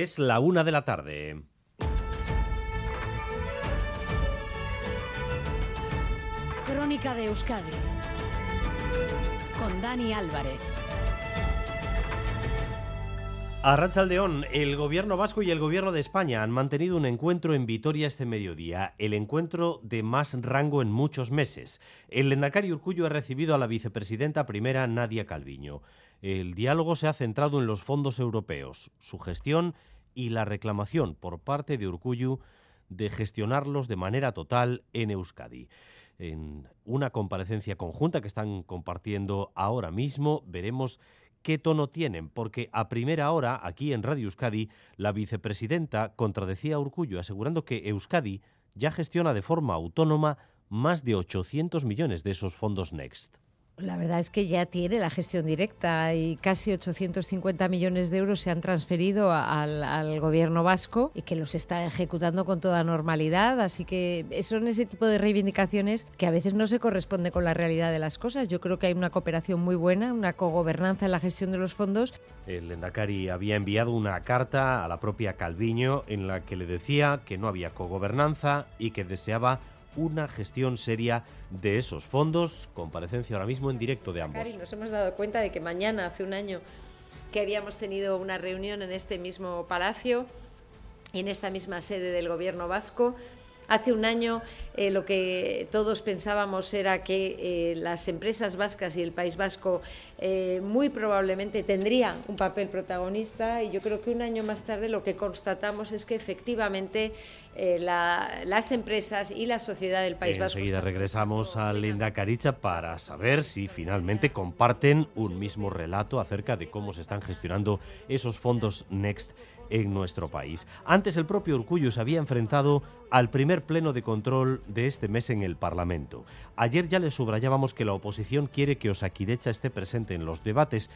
Es la una de la tarde. Crónica de Euskadi con Dani Álvarez. A Rachaldeón, el gobierno vasco y el gobierno de España han mantenido un encuentro en Vitoria este mediodía, el encuentro de más rango en muchos meses. El Lendakari Urcullo ha recibido a la vicepresidenta primera Nadia Calviño. El diálogo se ha centrado en los fondos europeos, su gestión y la reclamación por parte de Urcullo de gestionarlos de manera total en Euskadi. En una comparecencia conjunta que están compartiendo ahora mismo, veremos qué tono tienen, porque a primera hora, aquí en Radio Euskadi, la vicepresidenta contradecía a Urcullo, asegurando que Euskadi ya gestiona de forma autónoma más de 800 millones de esos fondos Next. La verdad es que ya tiene la gestión directa y casi 850 millones de euros se han transferido al, al, gobierno vasco y que los está ejecutando con toda normalidad. Así que son ese tipo de reivindicaciones que a veces no se corresponde con la realidad de las cosas. Yo creo que hay una cooperación muy buena, una cogobernanza en la gestión de los fondos. El Endacari había enviado una carta a la propia Calviño en la que le decía que no había cogobernanza y que deseaba una gestión seria de esos fondos. Comparecencia ahora mismo en directo de ambos. Cari, nos hemos dado cuenta de que mañana, hace un año, que habíamos tenido una reunión en este mismo palacio, en esta misma sede del Gobierno vasco. Hace un año eh, lo que todos pensábamos era que eh, las empresas vascas y el País Vasco eh, muy probablemente tendrían un papel protagonista y yo creo que un año más tarde lo que constatamos es que efectivamente la, las empresas y la sociedad del País Vasco. Enseguida regresamos a Linda Caricha para saber si finalmente comparten un mismo relato acerca de cómo se están gestionando esos fondos Next en nuestro país. Antes el propio Urcullo se había enfrentado al primer pleno de control de este mes en el Parlamento. Ayer ya le subrayábamos que la oposición quiere que Osakidecha esté presente en los debates,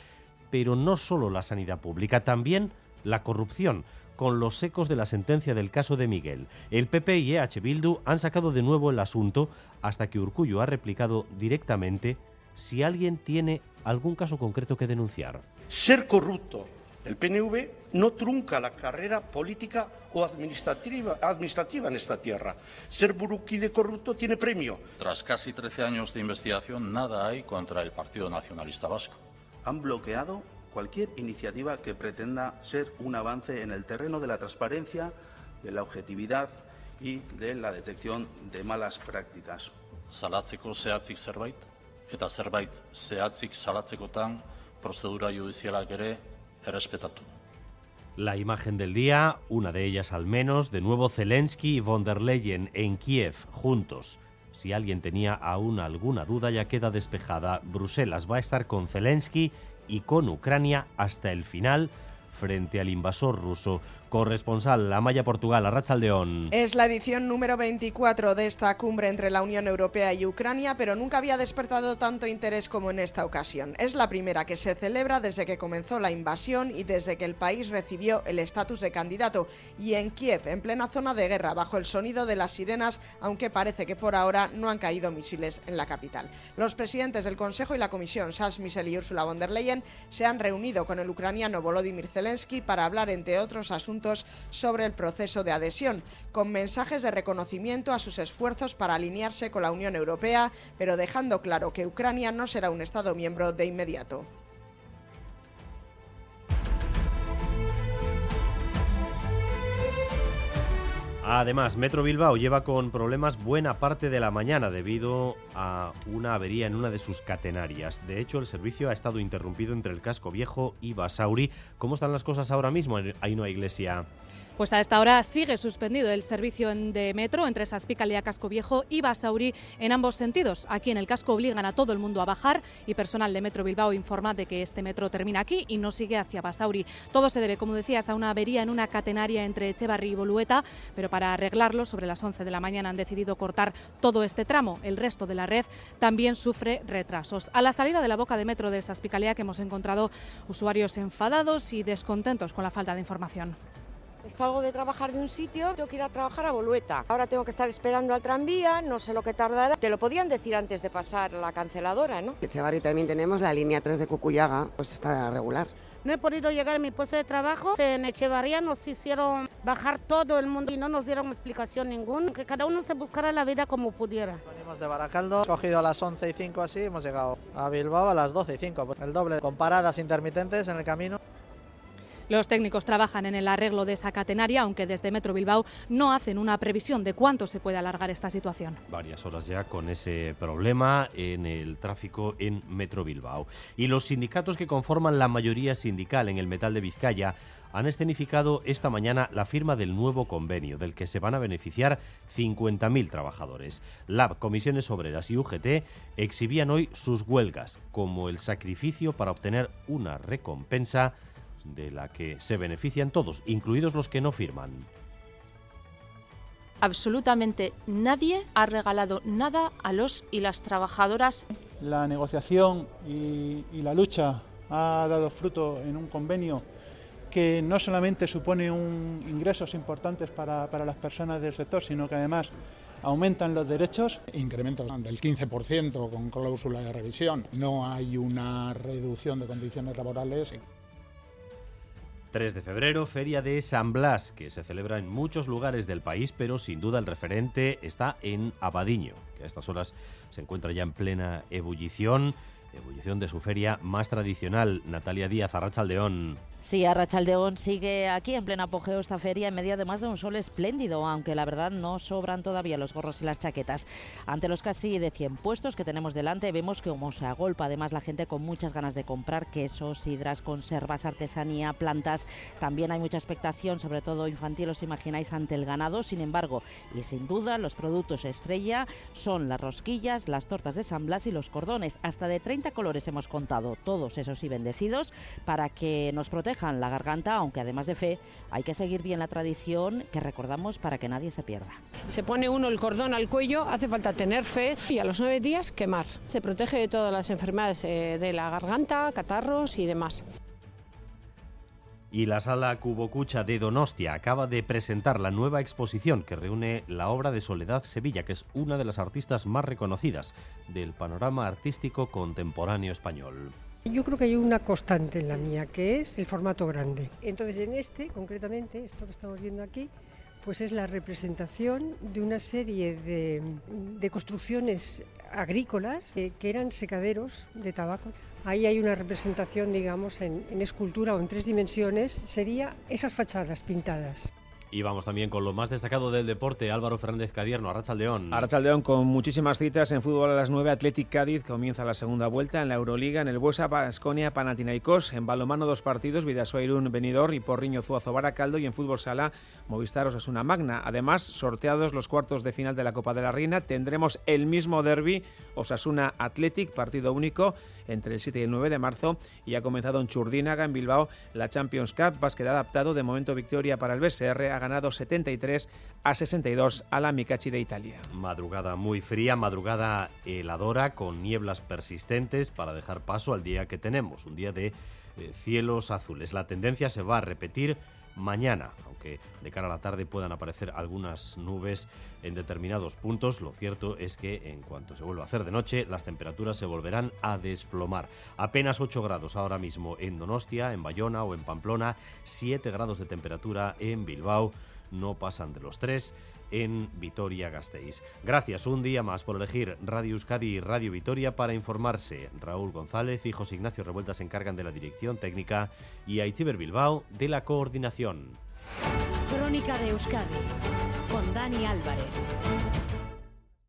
pero no solo la sanidad pública, también la corrupción con los ecos de la sentencia del caso de Miguel. El PP y EH Bildu han sacado de nuevo el asunto hasta que Urcullo ha replicado directamente si alguien tiene algún caso concreto que denunciar. Ser corrupto el PNV no trunca la carrera política o administrativa, administrativa en esta tierra. Ser buruquí de corrupto tiene premio. Tras casi 13 años de investigación, nada hay contra el Partido Nacionalista Vasco. Han bloqueado cualquier iniciativa que pretenda ser un avance en el terreno de la transparencia, de la objetividad y de la detección de malas prácticas. Salatzeko zehatzik zerbait, eta zerbait zehatzik salatzekotan prozedura judizialak ere La imagen del día, una de ellas al menos, de nuevo Zelensky y von der Leyen en Kiev, juntos. Si alguien tenía aún alguna duda, ya queda despejada. Bruselas va a estar con Zelensky y con Ucrania hasta el final frente al invasor ruso. Corresponsal, la Maya Portugal, Arrachaldeón. Es la edición número 24 de esta cumbre entre la Unión Europea y Ucrania, pero nunca había despertado tanto interés como en esta ocasión. Es la primera que se celebra desde que comenzó la invasión y desde que el país recibió el estatus de candidato. Y en Kiev, en plena zona de guerra, bajo el sonido de las sirenas, aunque parece que por ahora no han caído misiles en la capital. Los presidentes del Consejo y la Comisión, Charles Michel y Ursula von der Leyen, se han reunido con el ucraniano Volodymyr Zelensky para hablar, entre otros asuntos, sobre el proceso de adhesión, con mensajes de reconocimiento a sus esfuerzos para alinearse con la Unión Europea, pero dejando claro que Ucrania no será un Estado miembro de inmediato. Además, Metro Bilbao lleva con problemas buena parte de la mañana debido a una avería en una de sus catenarias. De hecho, el servicio ha estado interrumpido entre el casco viejo y Basauri. ¿Cómo están las cosas ahora mismo en Ainhoa Iglesia? Pues a esta hora sigue suspendido el servicio de metro entre Saspicalea Casco Viejo y Basauri en ambos sentidos. Aquí en el casco obligan a todo el mundo a bajar y personal de Metro Bilbao informa de que este metro termina aquí y no sigue hacia Basauri. Todo se debe, como decías, a una avería en una catenaria entre Echevarri y Bolueta, pero para arreglarlo, sobre las 11 de la mañana han decidido cortar todo este tramo. El resto de la red también sufre retrasos. A la salida de la boca de metro de Saspicalea que hemos encontrado usuarios enfadados y descontentos con la falta de información. Salgo de trabajar de un sitio, tengo que ir a trabajar a Bolueta. Ahora tengo que estar esperando al tranvía, no sé lo que tardará. Te lo podían decir antes de pasar la canceladora, ¿no? Echevarri también tenemos la línea 3 de Cucuyaga, pues está regular. No he podido llegar a mi puesto de trabajo. En Echevarría nos hicieron bajar todo el mundo y no nos dieron explicación ninguna. Que cada uno se buscara la vida como pudiera. Venimos de Baracaldo, cogido a las 11 y 5 así, hemos llegado a Bilbao a las 12 y 5. El doble, con paradas intermitentes en el camino. Los técnicos trabajan en el arreglo de esa catenaria, aunque desde Metro Bilbao no hacen una previsión de cuánto se puede alargar esta situación. Varias horas ya con ese problema en el tráfico en Metro Bilbao. Y los sindicatos que conforman la mayoría sindical en el metal de Vizcaya han escenificado esta mañana la firma del nuevo convenio, del que se van a beneficiar 50.000 trabajadores. LAB, Comisiones Obreras y UGT exhibían hoy sus huelgas como el sacrificio para obtener una recompensa de la que se benefician todos, incluidos los que no firman. Absolutamente nadie ha regalado nada a los y las trabajadoras. La negociación y, y la lucha ha dado fruto en un convenio que no solamente supone un ingresos importantes para, para, las personas del sector, sino que además aumentan los derechos. Incrementos del 15% con cláusula de revisión. No hay una reducción de condiciones laborales. 3 de febrero, Feria de San Blas, que se celebra en muchos lugares del país, pero sin duda el referente está en Abadiño, que a estas horas se encuentra ya en plena ebullición, ebullición de su feria más tradicional. Natalia Díaz, Arrachaldeón. Sí, Arrachaldeón sigue aquí en pleno apogeo esta feria en medio además de un sol espléndido, aunque la verdad no sobran todavía los gorros y las chaquetas. Ante los casi de 100 puestos que tenemos delante, vemos que como se agolpa además la gente con muchas ganas de comprar quesos, sidras, conservas, artesanía, plantas. También hay mucha expectación, sobre todo infantil, os imagináis, ante el ganado. Sin embargo, y sin duda, los productos estrella son las rosquillas, las tortas de San Blas y los cordones. Hasta de 30 colores hemos contado, todos esos sí bendecidos, para que nos protejan la garganta, aunque además de fe hay que seguir bien la tradición que recordamos para que nadie se pierda. Se pone uno el cordón al cuello, hace falta tener fe y a los nueve días quemar. Se protege de todas las enfermedades eh, de la garganta, catarros y demás. Y la sala Cubocucha de Donostia acaba de presentar la nueva exposición que reúne la obra de Soledad Sevilla, que es una de las artistas más reconocidas del panorama artístico contemporáneo español. Yo creo que hay una constante en la mía, que es el formato grande. Entonces, en este, concretamente, esto que estamos viendo aquí, pues es la representación de una serie de, de construcciones agrícolas eh, que eran secaderos de tabaco. Ahí hay una representación, digamos, en, en escultura o en tres dimensiones, sería esas fachadas pintadas. Y vamos también con lo más destacado del deporte, Álvaro Fernández Cadierno, Arrachaldeón. Arrachaldeón con muchísimas citas en fútbol a las 9, Athletic Cádiz comienza la segunda vuelta en la Euroliga, en el Buesa, Basconia, Panathinaikos, en balomano dos partidos, Vidasoirun, Benidorm y Porriño, Zuazo, Baracaldo y en fútbol sala, Movistar, Osasuna, Magna. Además, sorteados los cuartos de final de la Copa de la Reina, tendremos el mismo derby, Osasuna Athletic, partido único, entre el 7 y el 9 de marzo y ha comenzado en Churdínaga, en Bilbao, la Champions Cup, básquet adaptado, de momento victoria para el BSR, ganado 73 a 62 a la Micachi de Italia. Madrugada muy fría, madrugada heladora, con nieblas persistentes para dejar paso al día que tenemos, un día de eh, cielos azules. La tendencia se va a repetir mañana, aunque de cara a la tarde puedan aparecer algunas nubes en determinados puntos. Lo cierto es que en cuanto se vuelva a hacer de noche, las temperaturas se volverán a desplomar. Apenas 8 grados ahora mismo en Donostia, en Bayona o en Pamplona, 7 grados de temperatura en Bilbao, no pasan de los 3 en Vitoria-Gasteiz. Gracias un día más por elegir Radio Euskadi y Radio Vitoria para informarse. Raúl González y José Ignacio Revuelta se encargan de la dirección técnica y Aichiber Bilbao de la coordinación. Crónica de Euskadi con Dani Álvarez.